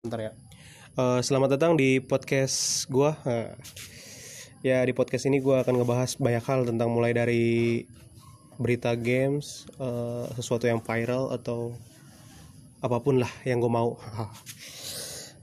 Bentar ya. Uh, selamat datang di podcast gua. Uh, ya di podcast ini gua akan ngebahas banyak hal tentang mulai dari berita games, uh, sesuatu yang viral atau apa pun lah yang gue mau.